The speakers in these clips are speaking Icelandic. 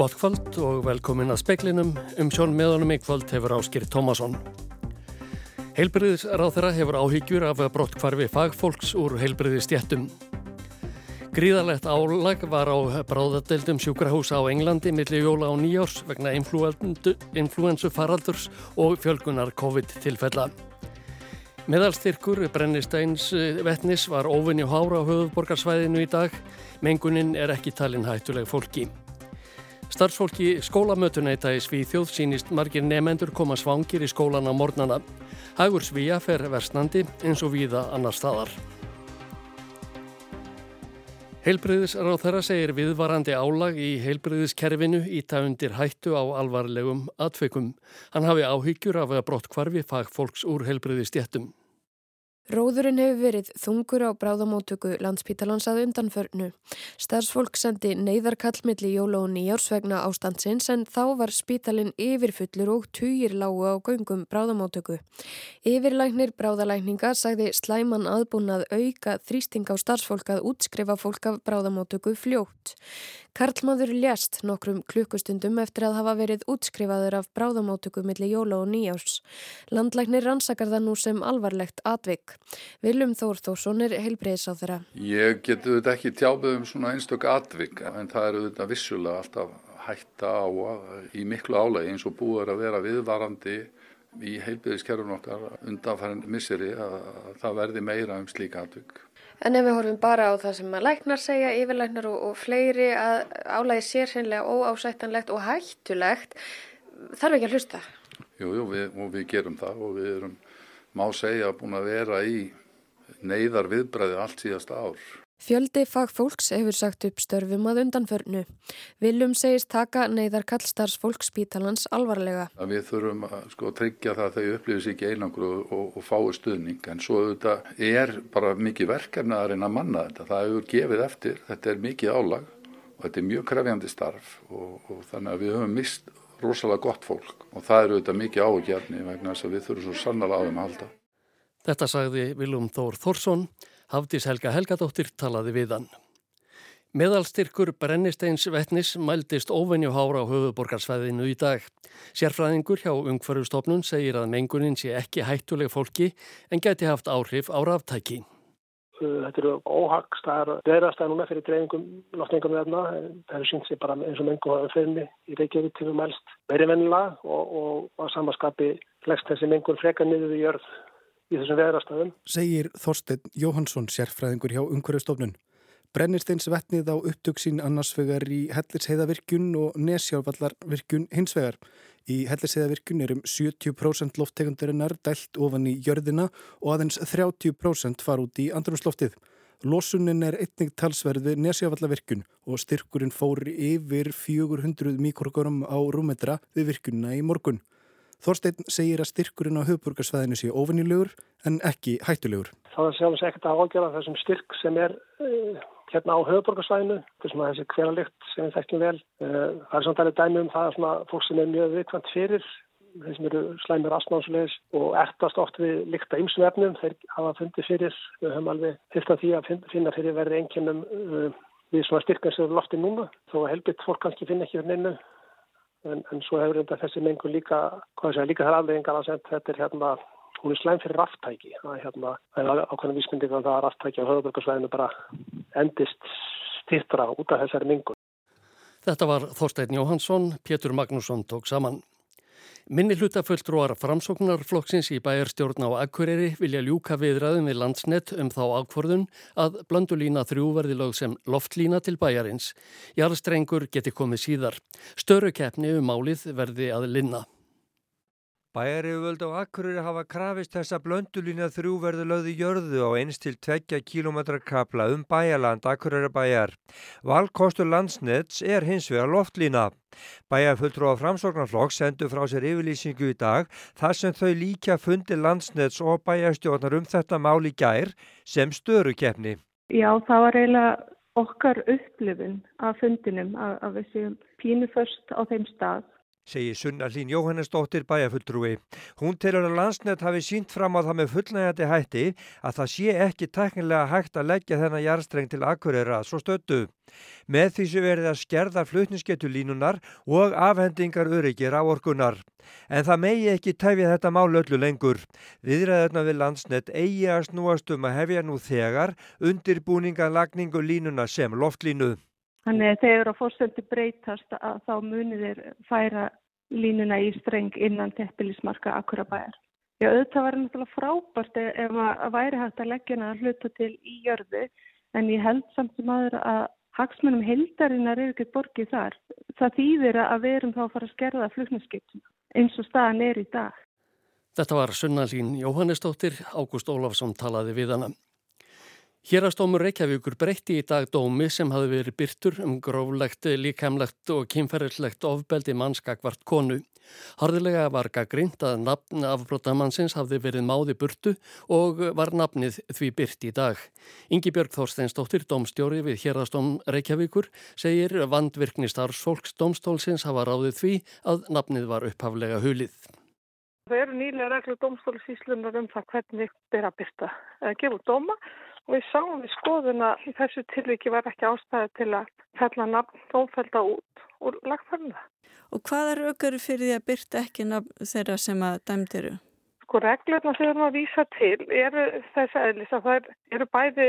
Gott kvöld og velkomin að speklinum. Um sjón meðanum í kvöld hefur Áskir Tómasson. Heilbriðisráð þeirra hefur áhyggjur af brottkvarfi fagfólks úr heilbriðistjættum. Gríðarlegt álag var á bráðadeildum sjúkrahúsa á Englandi millir jóla á nýjárs vegna influensu faraldurs og fjölgunar COVID-tilfella. Meðalstyrkur brennisteins vettnis var óvinni hára á höfuborgarsvæðinu í dag. Mengunin er ekki talin hættuleg fólki. Starfsfólki skólamötunæta í Svíþjóð sínist margir nefendur koma svangir í skólan á mornana. Hagur Svíja fer versnandi eins og víða annar staðar. Heilbriðisráð þeirra segir viðvarandi álag í heilbriðiskerfinu í taundir hættu á alvarlegum atfeikum. Hann hafi áhyggjur af að brott kvarfi fagfólks úr heilbriðistjættum. Róðurinn hefur verið þungur á bráðamótöku landspítalans að undanförnu. Starsfólk sendi neyðarkall milli jóla og nýjárs vegna ástandsins en þá var spítalinn yfirfullur og týjir lágu á göngum bráðamótöku. Yfirlæknir bráðalækninga sagði slæman aðbúnað auka þrýsting á starsfólk að útskrifa fólk af bráðamótöku fljótt. Karlmaður lést nokkrum klukkustundum eftir að hafa verið útskrifaður af bráðamótöku milli jóla og nýjárs. Landlæknir rannsakar það nú sem alvarlegt atvik. Viljum Þór Þórsson er heilbreyðis á þeirra. Ég get auðvitað ekki tjábið um svona einstök atvik en það er auðvitað vissulega alltaf hætta á að í miklu álægi eins og búið að vera viðvarandi í heilbreyðiskerfun okkar undanfærandi misseri að það verði meira um slíka atvik. En ef við horfum bara á það sem að læknar segja, yfirlæknar og, og fleiri að álægi sér hreinlega óásættanlegt og hættulegt, þarf ekki að hlusta? Jú, jú, við, og við gerum það og við erum má segja búin að vera í neyðar viðbræði allt síðasta ár. Fjöldi fagfólks hefur sagt upp störfum að undanförnu. Viljum segist taka neyðar kallstarfsfólk spítalans alvarlega. Að við þurfum að sko, tryggja það að þau upplifis ekki einangur og, og, og fái stuðning. En svo þetta er bara mikið verkefni að reyna að manna þetta. Það hefur gefið eftir, þetta er mikið álag og þetta er mjög krefjandi starf og, og þannig að við höfum mist rosalega gott fólk og það eru auðvitað mikið áhugjörni vegna þess að við þurfum svo sannlega á þeim að halda. Þetta sagði Viljum Þór Þórsson, Hafdís Helga Helgadóttir talaði við hann. Meðalstyrkur Brennisteins vettnis mældist óvenjuhára á höfuborgarsvæðinu í dag. Sérfræðingur hjá Ungfærjustofnun segir að mengunin sé ekki hættuleg fólki en geti haft áhrif á ráftæki. Þetta eru óhagstæðar veðrastæðar núna fyrir dreifingum loftningum veðna. Það er sínt sér bara eins og mengu hafa fyrir í Reykjavík til um mælst meiri vennilega og, og á samaskapi flest þessi mengur frekar niður í jörð í þessum veðrastæðum. Segir Þorstein Jóhansson, sérfræðingur hjá Ungverðustofnun. Brennirsteins vetnið á upptöksín annarsvegar í Hellisheiðavirkjun og Nesjárvallarvirkjun hinsvegar. Í Hellisheiðavirkjun er um 70% lofttegundarinnar dælt ofan í jörðina og aðeins 30% far út í andrumsloftið. Losunin er einnig talsverð við Nesjárvallarvirkjun og styrkurinn fór yfir 400 mikrogram á rúmetra við virkunna í morgun. Þorstein segir að styrkurinn á höfburgarsvæðinu sé ofinilegur en ekki hættulegur. Það er sjálfins ekkert að ágjöra þessum styrk sem er uh, hérna á höfuborgarsvæðinu, þessum að þessi hveralikt sem við þekkjum vel. Það er samt alveg dæmi um það að fólk sem er mjög viðkvæmt fyrir, þeir sem eru slæmur astmánsleis og ertast oft við líkta ymsvefnum, þeir hafa fundið fyrir, við höfum alveg fyrst að því að finna fyrir verði enginnum uh, við svona styrkan sem eru loftið núna, þó helbitt fólk kannski finna ekki fyrir neinu, en, en svo hefur þetta þessi mengur líka, hvað sé, líka þar afleggingar að þetta er hérna hún er slæm fyrir ráftæki það er hérna, ákveðin vísmyndið að það er ráftæki á höfðbörgarsvæðinu bara endist stýttra út af þessari mingun. Þetta var Þorstein Jóhansson, Pétur Magnússon tók saman. Minni hlutafulltrúar framsóknarflokksins í bæjarstjórn á Akureyri vilja ljúka viðræðum við landsnett um þá ákforðun að blöndulína þrjú verði lög sem loftlína til bæjarins. Jarstrengur geti komið síðar. Störu keppni um málið verði að linna. Bæjariföld á Akureyri hafa krafist þess að blöndulína þrjú verður lögði jörðu á eins til tveggja kílometra kapla um bæjarland Akureyri bæjar. Valkostur landsnets er hins vegar loftlína. Bæjarfulltrú á framsóknarflokk sendu frá sér yfirlýsingu í dag þar sem þau líka fundi landsnets og bæjarstjórnar um þetta mál í gær sem störu keppni. Já, það var eiginlega okkar upplifun af fundinum að, við séum pínu först á þeim stað segir Sunna Lín Jóhannesdóttir bæjafulltrúi. Hún telur að landsnett hafi sínt fram á það með fullnægandi hætti að það sé ekki teknilega hægt að leggja þennan jarstreng til akkurera svo stöttu. Með því sem verið að skerða flutnisgetulínunar og afhendingar öryggir á orkunar. En það megi ekki tefja þetta mál öllu lengur. Viðræðurna við landsnett eigi að snúast um að hefja nú þegar undirbúninga lagningu línuna sem loftlínu. Þannig að þegar að fórstöldi breytast að þá munir þeir færa línuna í streng innan teppilismarka akkurabæjar. Já, auðvitað var náttúrulega frábært ef að væri hægt að leggja hana að hluta til í jörðu en ég held samt sem aður að hagsmunum hildarinnar er ekkert borgið þar. Það þýðir að við erum þá að fara að skerða flugnaskiptum eins og staðan er í dag. Þetta var Sunnalín Jóhannesdóttir, Ágúst Ólafsson talaði við hana. Hérastómur Reykjavíkur breytti í dag dómi sem hafi verið byrtur um gróflegt, líkemlegt og kynferðilegt ofbeldi mannskakvart konu. Harðilega var gaggrind að nafn afbrotamannsins hafði verið máði burtu og var nafnið því byrt í dag. Ingi Björg Þorsteinsdóttir, domstjóri við Hérastóm Reykjavíkur, segir vandvirkni starfsfólks domstólsins hafa ráðið því að nafnið var upphaflega hulið. Það eru nýlega reglur domstólusíslunar um það hvernig þeirra byrta gefa dóma og við sáum við skoðuna í þessu tilviki var ekki ástæði til að fella nafn ófælda út úr lagfærna. Og hvaða rökur fyrir því að byrta ekki nafn þeirra sem að dæmdiru? Sko reglurna sem við erum að vísa til eru þess aðeins að það eru bæði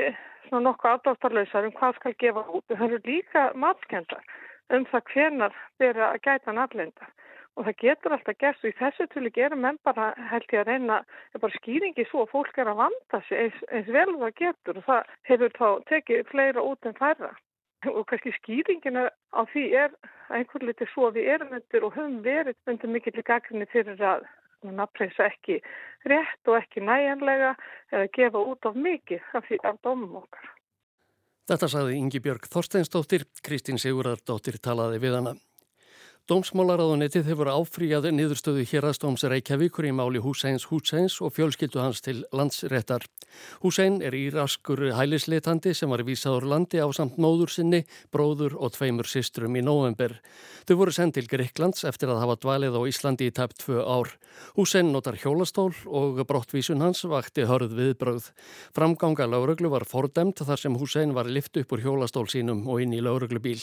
nokkuð afdáttarlausar um hvað skal gefa út. Það eru líka matskendar um það hvenar þeirra að gæta nafnlendar og það getur alltaf gert og í þessu tuli gerum menn bara held ég að reyna bara skýringi svo að fólk er að vanda sig eins, eins vel það getur og það hefur þá tekið fleira út en færra og kannski skýringina á því er einhver litið svo að við erum undir og höfum verið undir mikill gaggrinni fyrir að nafnreisa ekki rétt og ekki næjanlega eða gefa út af mikið af, því, af dómum okkar. Þetta sagði Ingi Björg Þorsteinsdóttir, Kristín Sigurðardóttir talaði við hana. Dómsmálaráðunetið hefur áfríjað niðurstöðu hérastóms Reykjavíkur í máli Húseins Húseins og fjölskyldu hans til landsréttar. Húsein er íraskur hælisleitandi sem var vísaður landi á samt móður sinni, bróður og tveimur sistrum í november. Þau voru sendt til Greiklands eftir að hafa dvalið á Íslandi í tæpt tvö ár. Húsein notar hjólastól og brottvísun hans vakti hörð viðbröð. Framganga lauruglu var fordemt þar sem Húsein var lift upp úr hjólastól sínum og inn í lauruglubíl.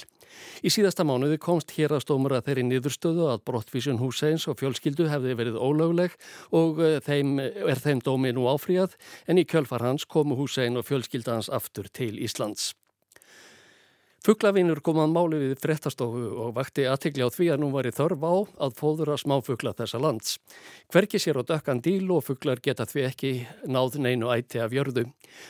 Í síðasta mánuði komst hérastómur að þeirri niðurstöðu að brottvísun húseins og fjölskyldu hefði verið ólögleg og eh, þeim, er þeim dómi nú áfríðað en í kjölfar hans komu húsein og fjölskylda hans aftur til Íslands. Fugglavinur kom að máli við frettastofu og vakti aðtikli á því að nú var í þörf á að fóðura smáfuggla þessa lands. Hverki sér á dökkan díl og fugglar geta því ekki náð neinu æti af jörðu.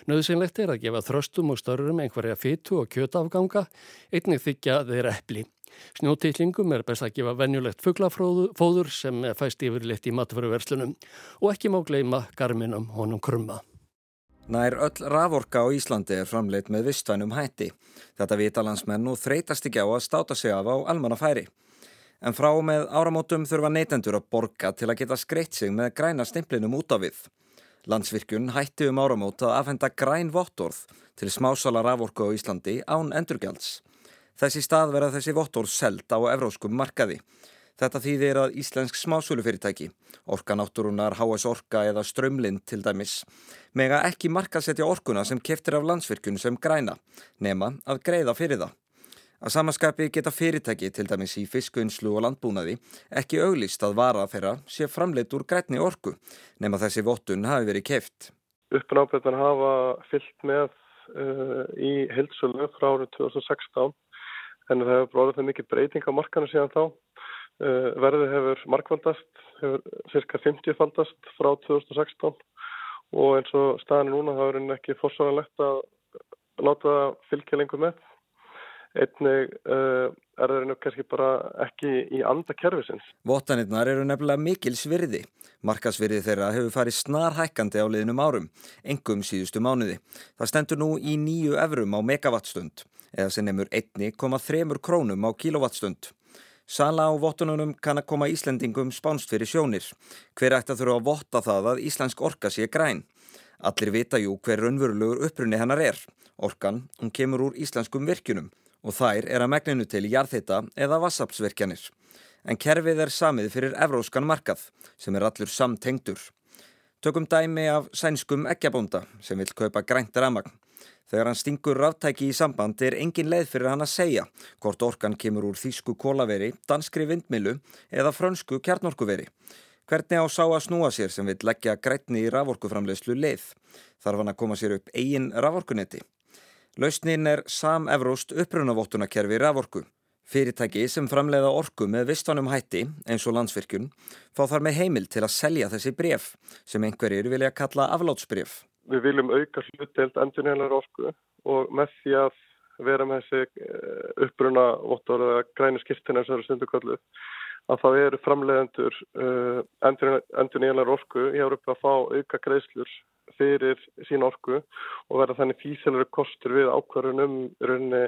Nauðsynlegt er að gefa þröstum og störrum einhverja fytu og kjötafganga, einnig þykja þeir eppli. Snjótillingum er best að gefa venjulegt fugglafóður sem fæst yfirleitt í matveruverslunum og ekki má gleima garminum honum krumma. Nær öll raforka á Íslandi er framleitt með vistvænum hætti. Þetta vita landsmenn og þreytast ekki á að státa sig af á almannafæri. En frá með áramótum þurfa neytendur að borga til að geta skreitt sig með græna stimplinum út af við. Landsvirkjun hætti um áramót að afhenda græn vottorð til smásala raforku á Íslandi án endurgjalds. Þessi stað verða þessi vottorð seld á evróskum markaði. Þetta þýðir að íslensk smásölufyrirtæki, orkanáttúrunar, HS Orka eða Strömlind til dæmis, mega ekki markasetja orkuna sem keftir af landsvirkjun sem græna, nema að greiða fyrir það. Að samaskapi geta fyrirtæki til dæmis í fiskunnslu og landbúnaði ekki auglist að vara þeirra sé framleitt úr grætni orku, nema þessi vottun hafi verið keft. Uppnápetnar hafa fyllt með uh, í heilsölu frá árið 2016 en það hefur bróðið það mikið breyting á markanu síðan þá. Uh, verðið hefur markvaldast, hefur cirka 50 faldast frá 2016 og eins og staðinu núna það er ekki fórsvaganlegt að láta fylgja lengur með. Einnig uh, er það kannski bara ekki í anda kervisins. Votanirnar eru nefnilega mikil svirði. Markasvirði þeirra hefur farið snar hækkandi á liðnum árum, engum síðustu mánuði. Það stendur nú í nýju evrum á megawattstund eða sem nefnur 1,3 krónum á kilowattstund. Sala á vottununum kann að koma Íslendingum spánst fyrir sjónir. Hver ætti að þurfa að votta það að Íslensk orka sé græn? Allir vita jú hver raunverulegur upprunni hennar er. Orkan, hún kemur úr íslenskum virkjunum og þær er að megninu til jarðhita eða vassapsvirkjanir. en kerfið er samið fyrir evróskan markað sem er allur samtengdur. Tökum dæmi af sænskum eggjabónda sem vil kaupa grænt ramagn. Þegar hann stingur ráttæki í samband er engin leið fyrir hann að segja hvort orkan kemur úr þýsku kólaveri, danskri vindmilu eða frönsku kjarnorkuveri. Hvernig á sá að snúa sér sem vil leggja grætni í raforkuframlegslu leið? Þarf hann að koma sér upp eigin raforkunetti? Lausnin er sam-evróst upprunavottunarkerfi raforku. Fyrirtæki sem framleiða orku með vistanum hætti, eins og landsvirkjun, fá þar með heimil til að selja þessi bref sem einhverjir vilja kalla aflátsbref. Við viljum auka hlutdelt endurnýjanlega orku og með því að vera með þessi eh, uppruna vottur eða grænu skiptina sem eru stundu kalluð að það eru framleiðendur uh, endur nýjanlega orku í Európa að fá auka greiðslur fyrir sín orku og verða þannig físilari kostur við ákvarðunum rauninni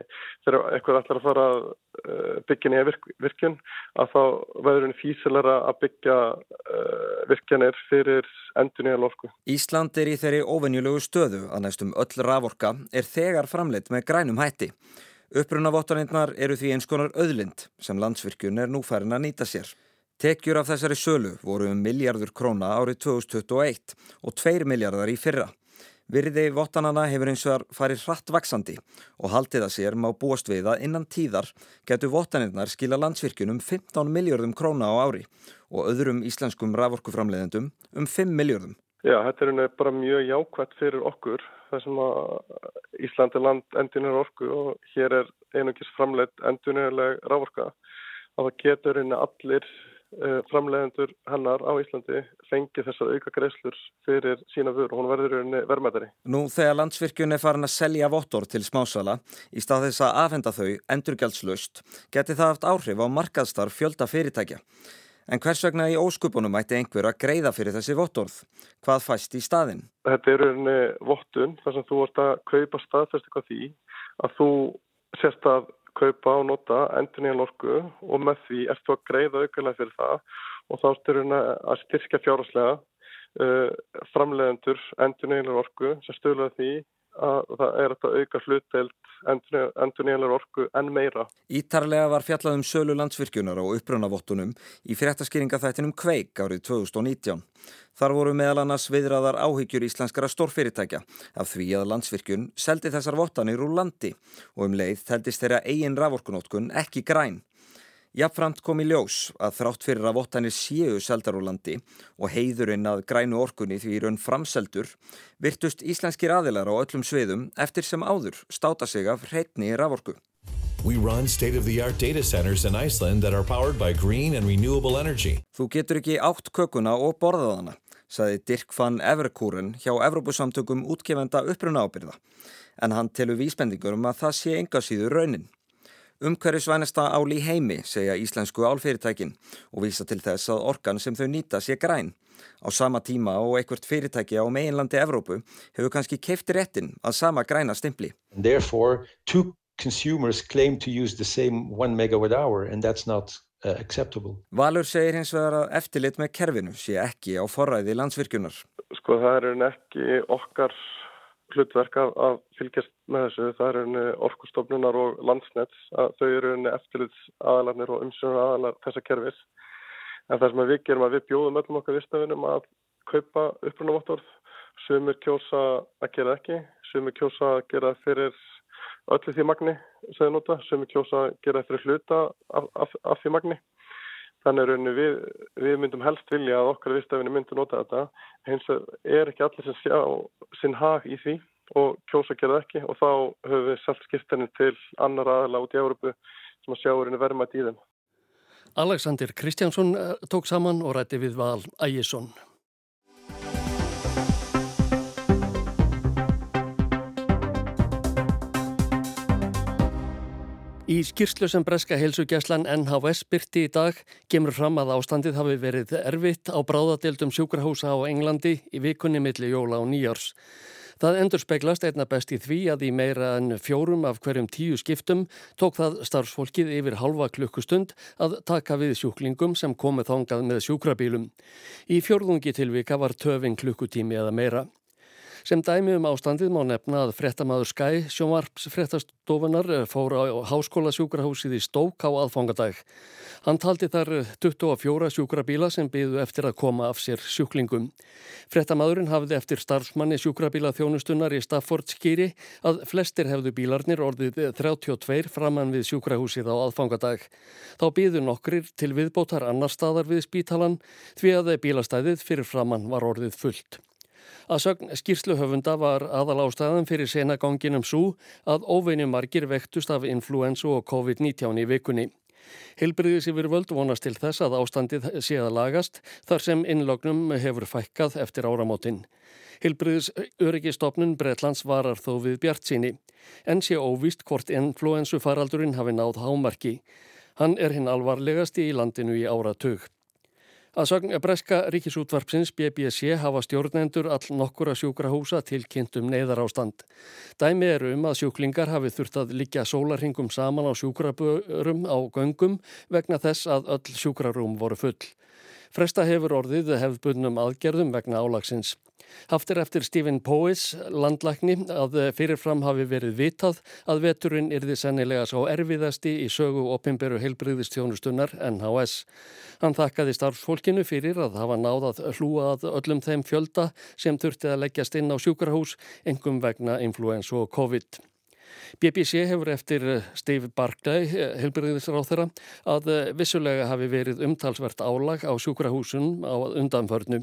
þegar eitthvað ætlar að fara uh, byggja nýja virk, virkjun að þá verður rauninni físilara að byggja uh, virkjanir fyrir endur nýjanlega orku. Ísland er í þeirri ofennjulegu stöðu að næstum öll raforka er þegar framleitt með grænum hætti. Upprunavottanindnar eru því eins konar öðlind sem landsvirkjun er nú færin að nýta sér. Tekjur af þessari sölu voru um miljardur króna árið 2021 og 2 miljardar í fyrra. Virði vottanana hefur eins og farið hratt vaksandi og haldið að sér má búast við að innan tíðar getur vottaninnar skila landsvirkjun um 15 miljardum króna á ári og öðrum íslenskum raforkuframleðendum um 5 miljardum. Já, þetta er bara mjög jákvæmt fyrir okkur þar sem að Íslandi land endunir orku og hér er einungis framleitt endunirleg rávorka og það getur einni allir uh, framleiðendur hennar á Íslandi fengið þessar auka greiðslur fyrir sína vöru og hún verður einni verðmættari. Nú þegar landsvirkjun er farin að selja vottor til smásala í stað þess að afhenda þau endurgjaldslaust geti það haft áhrif á markaðstarf fjölda fyrirtækja. En hvers vegna í óskupunum ætti einhver að greiða fyrir þessi vottorð? Hvað fæst í staðin? Þetta er unni vottun þar sem þú vart að kaupa staðfest eitthvað því að þú sérst að kaupa og nota endur nýjan orku og með því ert þú að greiða auðvitað fyrir það og þá ertu að styrkja fjárháslega uh, framleiðendur endur nýjan orku sem stöðlaði því að það er að auka hlutdelt endur nýjanlega orku enn meira. Ítarlega var fjallað um sölu landsvirkjunar á upprannavottunum í fréttaskýringaþættinum Kveik árið 2019. Þar voru meðal annars viðraðar áhyggjur íslenskara stórfyrirtækja af því að landsvirkjun seldi þessar vottanir úr landi og um leið þeldist þeirra eigin raforkunótkun ekki græn. Jafnframt kom í ljós að þrátt fyrir að vottanir séu seldar úr landi og heiðurinn að grænu orkunni því raun framseldur virtust íslenskir aðilar á öllum sviðum eftir sem áður státa sig af hreitni raforku. We run state-of-the-art data centers in Iceland that are powered by green and renewable energy. Þú getur ekki átt kökuna og borðaðana, saði Dirk van Everkúren hjá Evrópusamtökum útgefenda uppruna ábyrða. En hann telur vísbendingur um að það sé enga síður raunin. Umhverjusvænasta ál í heimi, segja íslensku álfyrirtækin og vísa til þess að orkan sem þau nýta sé græn. Á sama tíma og einhvert fyrirtæki á meginlandi Evrópu hefur kannski keifti réttin að sama græna stimpli. Therefore, two consumers claim to use the same one megawatt hour and that's not uh, acceptable. Valur segir hins vegar að eftirlit með kerfinu sé ekki á forræði landsvirkjunar. Sko það er ekki okkar hlutverk að fylgjast með þessu. Það eru orkustofnunar og landsnets að þau eru eftirlits aðalarnir og umsjónar aðalar þessa kerfis. En það sem við gerum að við bjóðum öllum okkar vistafinum að kaupa upprunavottorð. Sumir kjósa að gera ekki, sumir kjósa að gera fyrir öllu því magni sem þau nota, sumir kjósa að gera fyrir hluta af, af, af því magni. Þannig að við, við myndum helst vilja að okkar viðstafinu myndi nota þetta. Hins er ekki allir sem sjá sinn hag í því og kjósa að gera ekki og þá höfum við selt skiptinni til annar aðala út í Európu sem að sjá er verðmætt í þeim. Alexander Kristjánsson eh, tók saman og rætti við Val Ægjesson. Í skýrslu sem breska heilsugjæslan NHS byrti í dag gemur fram að ástandið hafi verið erfitt á bráðadeildum sjúkrahúsa á Englandi í vikunni milli jóla og nýjárs. Það endur speglast einna best í því að í meira en fjórum af hverjum tíu skiptum tók það starfsfólkið yfir halva klukkustund að taka við sjúklingum sem komið þongað með sjúkrabílum. Í fjórðungi tilvika var töfin klukkutími eða meira. Sem dæmi um ástandið má nefna að frettamæður Skæ sjónvarps frettastofunar fór á háskóla sjúkrahúsið í Stók á aðfangadag. Hann taldi þar 24 sjúkrabíla sem byðu eftir að koma af sér sjúklingum. Frettamæðurinn hafði eftir starfsmanni sjúkrabíla þjónustunnar í Staffordskýri að flestir hefðu bílarnir orðið 32 framann við sjúkrahúsið á aðfangadag. Þá byðu nokkrir til viðbótar annar staðar við spítalan því að bílastæðið fyrir framann var orðið fullt. Að sögn skýrsluhöfunda var aðal ástæðan fyrir senaganginum svo að óveinu margir vektust af influensu og COVID-19 í vikunni. Hilbriðis yfir völd vonast til þess að ástandið sé að lagast þar sem innlognum hefur fækkað eftir áramótin. Hilbriðis öryggistofnun Bretlands varar þó við bjart síni en sé óvist hvort influensu faraldurinn hafi náð hámarki. Hann er hinn alvarlegasti í landinu í áratug. Að sögn breska ríkisútvarpsins BBC hafa stjórnendur all nokkura sjúkrahúsa til kynntum neyðar ástand. Dæmi eru um að sjúklingar hafi þurft að liggja sólarhingum saman á sjúkrabörum á göngum vegna þess að öll sjúkrarúm voru full. Fresta hefur orðið hefðbundnum aðgerðum vegna álagsins. Haftir eftir Stephen Powys, landlækni, að fyrirfram hafi verið vitað að veturinn yrði sennilega svo erfiðasti í sögu opimberu heilbriðistjónustunnar NHS. Hann þakkaði starfsfólkinu fyrir að hafa náðað hlúa að öllum þeim fjölda sem þurfti að leggjast inn á sjúkrahús, engum vegna influensu og COVID. BBC hefur eftir eh, Steve Barclay, helbriðisráð þeirra, að eh, vissulega hafi verið umtalsvert álag á sjúkrahúsun á undanförnu.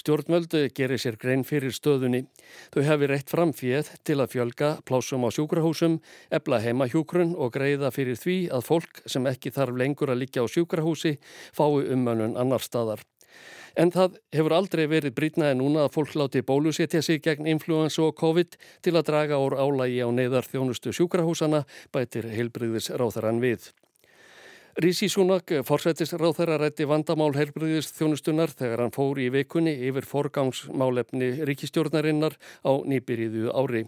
Stjórnvöldu gerir sér grein fyrir stöðunni. Þau hefur reitt fram fjöð til að fjölga plásum á sjúkrahúsum, ebla heima hjúkrun og greiða fyrir því að fólk sem ekki þarf lengur að líka á sjúkrahúsi fái ummönnun annar staðar. En það hefur aldrei verið brýtnaði núna að fólk láti bólusetja sig gegn influensu og COVID til að draga úr álægi á neyðar þjónustu sjúkrahúsana bætir heilbriðis ráþarann við. Rísi Súnak forsættist ráþara rætti vandamál heilbriðis þjónustunar þegar hann fór í vikunni yfir forgangsmálefni ríkistjórnarinnar á nýbyrjiðu ári.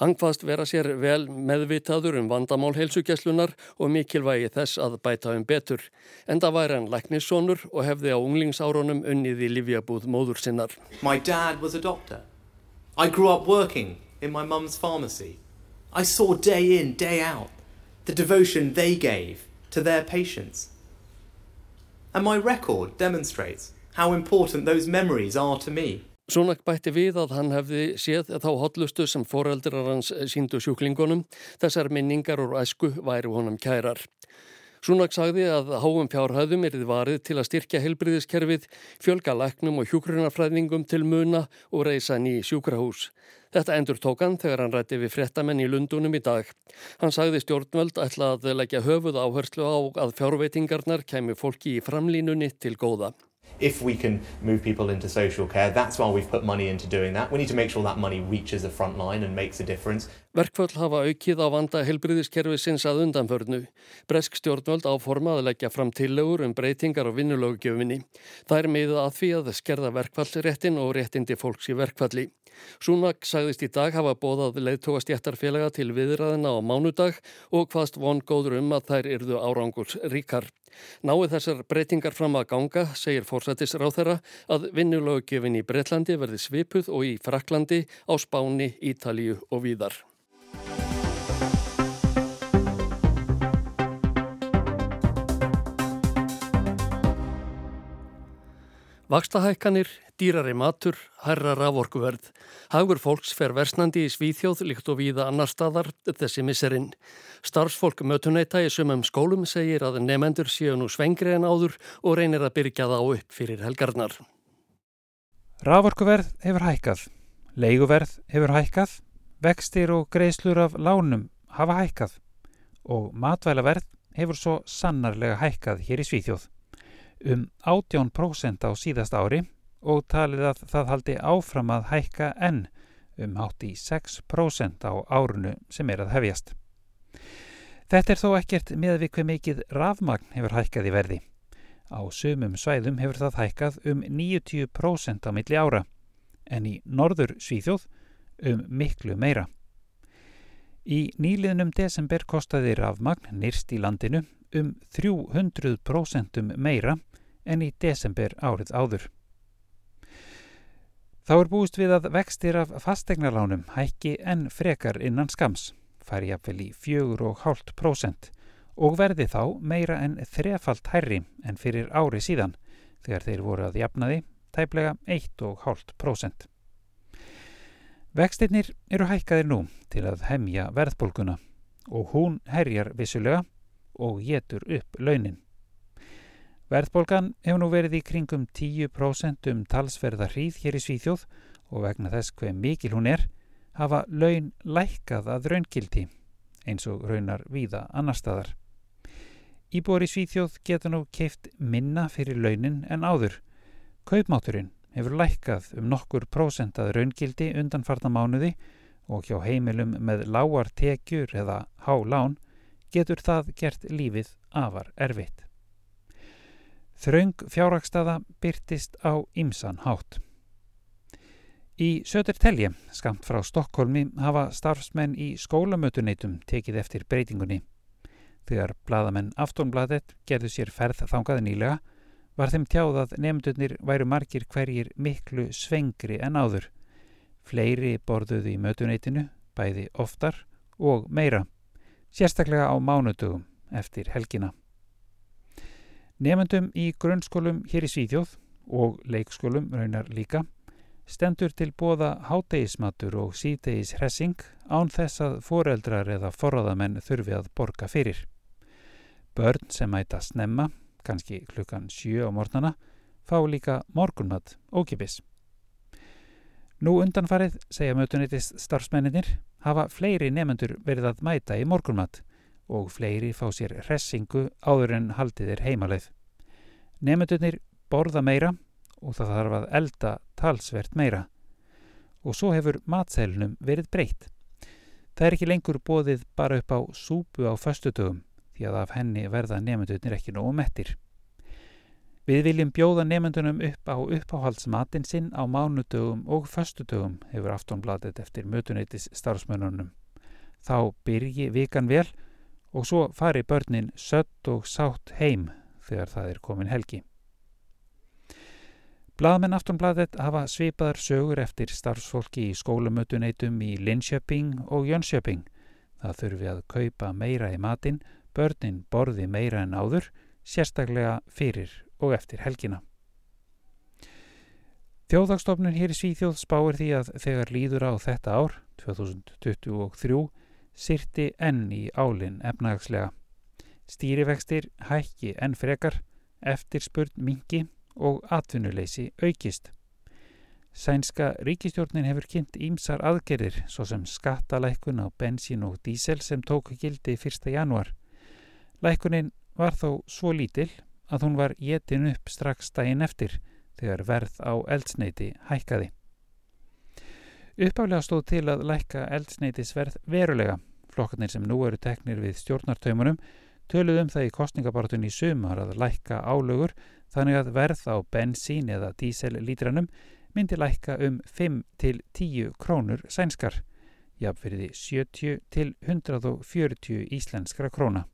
Hann hvaðst vera sér vel meðvitaður um vandamál heilsugjæslunar og mikilvægi þess að bæta um betur. Enda væri hann læknissonur og hefði á unglingsárunum unnið í livjabúð móður sinnar. My dad was a doctor. I grew up working in my mum's pharmacy. I saw day in, day out the devotion they gave to their patients. And my record demonstrates how important those memories are to me. Súnak bætti við að hann hefði séð þá hotlustu sem foreldrar hans síndu sjúklingunum, þessar minningar úr æsku væri honum kærar. Súnak sagði að háum fjárhæðum erið varið til að styrkja helbriðiskerfið, fjölga læknum og hjúkrunarfræðingum til muna og reysa ný sjúkrahús. Þetta endur tók hann þegar hann rætti við fréttamenn í Lundunum í dag. Hann sagði stjórnvöld ætla að leggja höfuð áherslu á að fjárveitingarnar kemi fólki í framlínunni til góða. If we can move people into social care, that's why we've put money into doing that. We need to make sure that money reaches the front line and makes a difference. Verkföll hafa aukið á vanda helbriðiskerfi sinns að undanförnu. Bresk stjórnvöld áforma að leggja fram tillegur um breytingar á vinnulögugjöfinni. Það er meðið að því að skerða verkfallsréttin og réttindi fólks í verkfalli. Súnak sagðist í dag hafa bóðað leiðtóastjættarfélaga til viðræðina á mánudag og hvaðst von góður um að þær yrðu áranguls ríkar. Náið þessar breytingar fram að ganga, segir fórsættis ráð þeirra, að vinnulöggefin í Breitlandi verði svipuð og í Fraklandi, á Spáni, Ítalíu og víðar. Vakstahækkanir, dýrari matur, herra raforkuverð. Hagur fólks fer versnandi í Svíþjóð líkt og víða annar staðar þessi misserinn. Starfsfólk mötuneyta í sumum skólum segir að nefendur séu nú svengri en áður og reynir að byrja það á upp fyrir helgarnar. Raforkuverð hefur hækkað, leiguverð hefur hækkað, vextir og greiðslur af lánum hafa hækkað og matvælaverð hefur svo sannarlega hækkað hér í Svíþjóð um 18% á síðast ári og talið að það haldi áfram að hækka enn um 86% á árunu sem er að hefjast. Þetta er þó ekkert með við hver mikið rafmagn hefur hækkað í verði. Á sumum svæðum hefur það hækkað um 90% á milli ára en í norður Svíþjóð um miklu meira. Í nýliðnum desember kostaði rafmagn nýrst í landinu um 300% meira en í desember árið áður. Þá er búist við að vextir af fastegnarlánum hækki en frekar innan skams, fari jafnvel í 4,5% og verði þá meira en þrefalt hærri en fyrir ári síðan þegar þeir voru að jafnaði tæplega 1,5%. Vextinnir eru hækkaðir nú til að hemja verðbólguna og hún herjar vissulega og getur upp launin. Verðbólgan hefur nú verið í kringum 10% um talsverða hríð hér í Svíþjóð og vegna þess hver mikil hún er hafa laun lækkað að raungildi eins og raunar víða annar staðar. Íbúar í Svíþjóð geta nú keift minna fyrir launin en áður. Kaupmáturinn hefur lækkað um nokkur prósent að raungildi undan farna mánuði og hjá heimilum með lágar tekjur eða há lán getur það gert lífið afar erfitt. Þraung fjárrakstada byrtist á ymsan hátt. Í Södertelje, skamt frá Stokkólmi, hafa starfsmenn í skólamötuneytum tekið eftir breytingunni. Þegar bladamenn Aftonbladet gerðu sér ferð þangað nýlega, var þeim tjáð að nefndunir væru margir hverjir miklu svengri en áður. Fleiri borðuðu í mötuneytinu, bæði oftar og meira, sérstaklega á mánudögum eftir helgina. Nefndum í grunnskólum hér í Svíþjóð og leikskólum raunar líka stendur til bóða hátegismatur og síðtegis hressing án þess að foreldrar eða forraðamenn þurfi að borga fyrir. Börn sem mæta snemma, kannski klukkan 7 á mornana, fá líka morgunmat ókipis. Nú undanfarið, segja mötunitist starfsmenninir, hafa fleiri nefnendur verið að mæta í morgunmat og fleiri fá sér hressingu áður en haldið er heimaleið. Nefnendunir borða meira og það þarf að elda talsvert meira. Og svo hefur matselnum verið breytt. Það er ekki lengur bóðið bara upp á súpu á föstudögum því að af henni verða nefndunir ekki nógu mettir. Við viljum bjóða nefndunum upp á uppáhaldsmatin sinn á mánudögum og föstudögum hefur aftonbladet eftir mötuneytis starfsmönunum. Þá byrji vikan vel og svo fari börnin sött og sátt heim þegar það er komin helgi. Blaðmenn Aftonbladet hafa svipaðar sögur eftir starfsfólki í skólamötuneytum í Linköping og Jönköping. Það þurfi að kaupa meira í matinn, börnin borði meira en áður, sérstaklega fyrir og eftir helgina. Þjóðagstofnun hér í Svíþjóð spáir því að þegar líður á þetta ár, 2023, sirti enn í álinn efnahagslega. Stýrivextir hækki enn frekar, eftirspurn mingi og atvinnuleysi aukist. Sænska ríkistjórnin hefur kynnt ímsar aðgerðir svo sem skattalækun á bensín og dísel sem tók gildi 1. januar. Lækunin var þó svo lítil að hún var jetin upp strax daginn eftir þegar verð á eldsneiti hækkaði. Uppálega stóð til að lækka eldsneitisverð verulega. Flokkarnir sem nú eru teknir við stjórnartaumunum töluðum það í kostningabartun í sumar að lækka álögur þannig að verð á bensín eða dísellítranum myndi lækka um 5 til 10 krónur sænskar, jafnverði 70 til 140 íslenskra króna.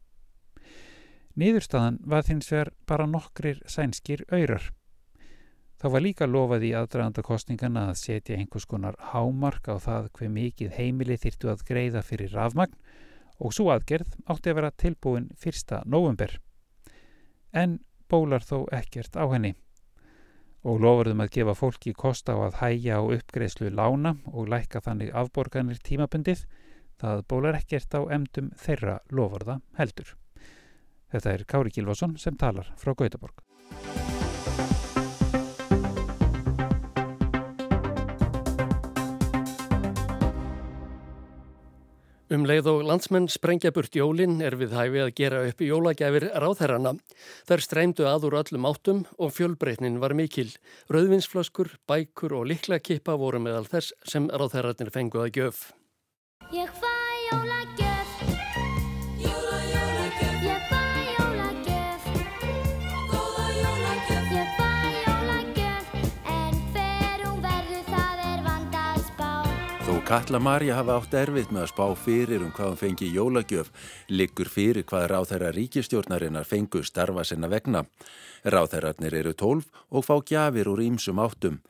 Niðurstaðan var þins vegar bara nokkrir sænskir öyrar. Þá var líka lofað í aðdraðanda kostningana að setja einhvers konar hámark á það hver mikið heimili þyrtu að greiða fyrir rafmagn og svo aðgerð átti að vera tilbúin 1. november. En bólar þó ekkert á henni og lofurðum að gefa fólki kosta á að hæja á uppgreðslu lána og lækka þannig afborganir tímabundið, það bólar ekkert á emdum þeirra lofurða heldur. Þetta er Kári Kilvason sem talar frá Gautaborg. Um leið og landsmenn sprengja burt jólinn er við hæfi að gera upp jólagjafir ráðherrana. Þær streymdu aður öllum áttum og fjölbreytnin var mikil. Rauðvinsflöskur, bækur og liklakippa voru meðal þess sem ráðherranir fengu að gjöf. Katla Marja hafa átt erfitt með að spá fyrir um hvað hún fengi jólagjöf, liggur fyrir hvað ráþæra ríkistjórnarinnar fengu starfa sinna vegna. Ráþærarnir eru tólf og fá gjafir úr ýmsum áttum.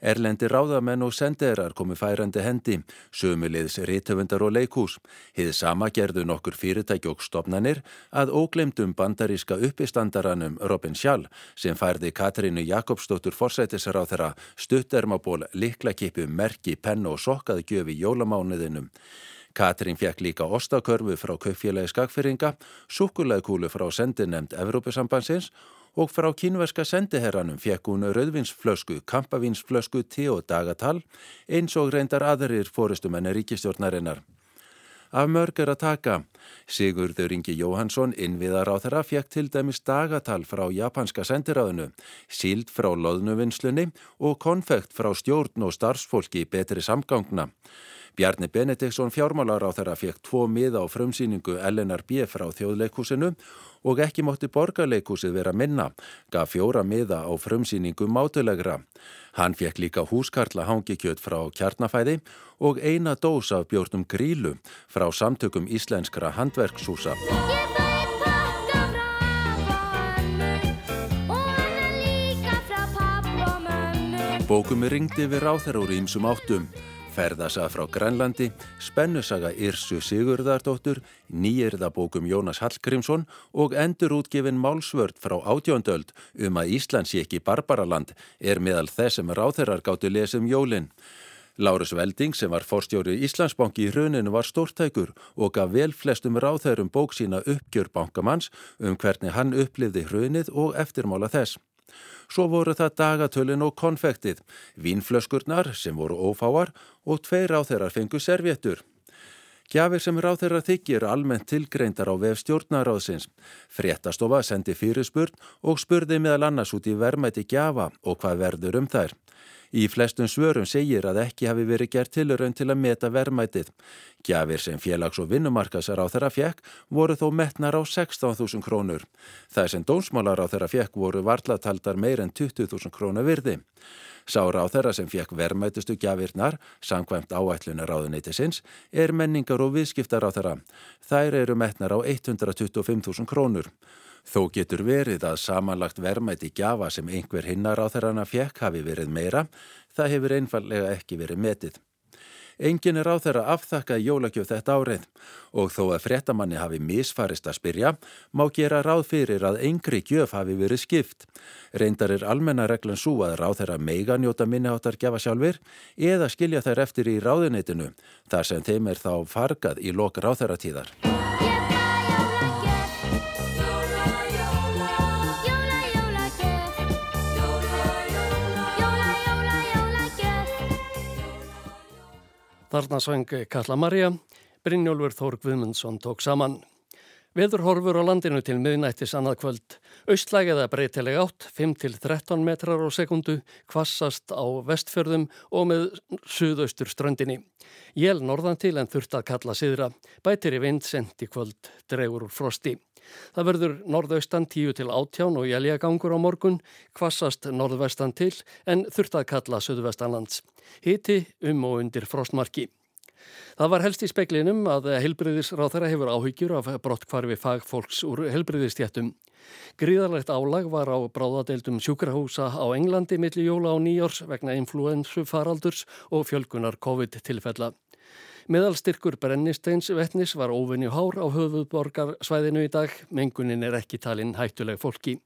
Erlendi ráðamenn og senderar komu færandi hendi, sömuliðs rítöfundar og leikús. Hið sama gerðu nokkur fyrirtæki og stopnanir að óglemdum bandaríska uppistandaranum Robin Schall sem færði Katrínu Jakobsdóttur forsætisar á þeirra stuttermaból liklakipu, merki, penn og sokkað gjöfi jólamánuðinum. Katrín fekk líka ostakörfu frá kaupfélagi skakfyrringa, sukulæðkúlu frá sendinemnd Evrópusambansins og frá kínverska sendiherranum fekk hún rauðvinsflösku, kampavinsflösku, te og dagatal eins og reyndar aðrir fórustumenni ríkistjórnarinnar. Af mörg er að taka. Sigurður Ingi Jóhansson, innviðar á þeirra, fekk til dæmis dagatal frá japanska sendiráðinu, síld frá loðnuvinnslunni og konfekt frá stjórn og starfsfólki betri samgangna. Bjarni Benediktsson fjármálar á þeirra fekk tvo miða á frumsýningu Elenar B. frá þjóðleikúsinu og ekki mótti borgarleikúsið vera minna, gaf fjóra miða á frumsýningu mátulegra. Hann fekk líka húskarla hangikjöt frá kjarnafæði og eina dós af bjórnum grílu frá samtökum íslenskra handverkshúsa. Bókumi ringdi við ráþæra úr ímsum áttum. Ferðasaga frá Grænlandi, spennusaga Irsu Sigurðardóttur, nýjirðabókum Jónas Hallgrímsson og endurútgefin málsvörd frá átjóndöld um að Íslands sé ekki Barbaraland er meðal þess sem ráþeirar gáttu lesum jólinn. Lárus Velding sem var fórstjóri Íslandsbanki í hruninu var stórtækur og gaf vel flestum ráþeirum bók sína uppgjör bankamanns um hvernig hann upplifði hrunið og eftirmála þess. Svo voru það dagatölin og konfektið, vínflöskurnar sem voru ófáar og tveir ráþeirar fengu servéttur. Gjafir sem ráþeirar þykir almennt tilgreindar á vef stjórnaráðsins. Fréttastofa sendi fyrirspurn og spurði meðal annars út í verðmæti gjafa og hvað verður um þær. Í flestum svörum segir að ekki hafi verið gert tilraun til að meta verðmætið. Gjafir sem félags- og vinnumarkasar á þeirra fjekk voru þó metnar á 16.000 krónur. Það sem dómsmálar á þeirra fjekk voru varlataldar meir en 20.000 krónu virði. Sára á þeirra sem fjekk verðmætustu gjafirnar, samkvæmt áætlunar ráðuneytisins, er menningar og viðskiptar á þeirra. Þær eru metnar á 125.000 krónur. Þó getur verið að samanlagt verðmæti gjafa sem einhver hinnar á þeirrana fjekk hafi verið meira, það hefur einfallega ekki verið metið. Engin er á þeirra afþakkað jólagjöf þetta árið og þó að frettamanni hafi misfarist að spyrja, má gera ráð fyrir að engri gjöf hafi verið skipt. Reyndar er almennareglan svo að ráð þeirra meiga njóta minniháttar gefa sjálfur eða skilja þær eftir í ráðuneytinu, þar sem þeim er þá fargað í lok ráð þeirra tíðar. Þarna svang Kalla Marja, Brynjólfur Þór Guðmundsson tók saman. Veðurhorfur á landinu til miðnættis annað kvöld. Austlæg eða breytileg átt, 5-13 metrar á sekundu, kvassast á vestfjörðum og með suðaustur ströndinni. Jél norðan til en þurft að kalla siðra. Bætir í vind sent í kvöld, dregur úr frosti. Það verður norðaustan 10 til 18 og jæljagangur á morgun, kvassast norðvestan til en þurft að kalla söðvestanlands. Hiti um og undir frostmarki. Það var helst í speklinum að helbriðisráþara hefur áhyggjur af brottkvarfi fagfólks úr helbriðistjættum. Gríðarlegt álag var á bráðadeildum sjúkrahúsa á Englandi milli jóla á nýjárs vegna influensu faraldurs og fjölgunar COVID-tilfella. Meðalstyrkur brennisteins vettnis var óvinni hár á höfuðborgarsvæðinu í dag, mengunin er ekki talinn hættuleg fólki.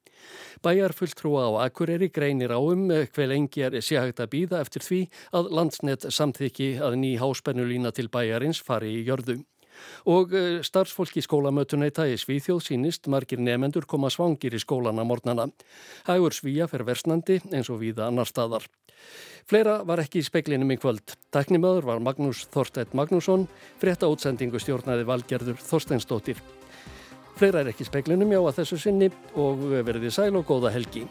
Bæjar fulltrúa á Akureyri greinir á um hver lengi er sé hægt að býða eftir því að landsnett samþykki að ný háspennulína til bæjarins fari í jörðu. Og starfsfólki skólamötunæta í Svíþjóð sínist margir nefendur koma svangir í skólana mornana. Hægur svíja fer versnandi eins og víða annar staðar. Fleira var ekki í speklinum í kvöld. Teknimaður var Magnús Þorstedt Magnússon, frétta útsendingu stjórnaði Valgerður Þorsteinsdóttir. Fleira er ekki í speklinum já að þessu sinni og verðið sæl og góða helgi.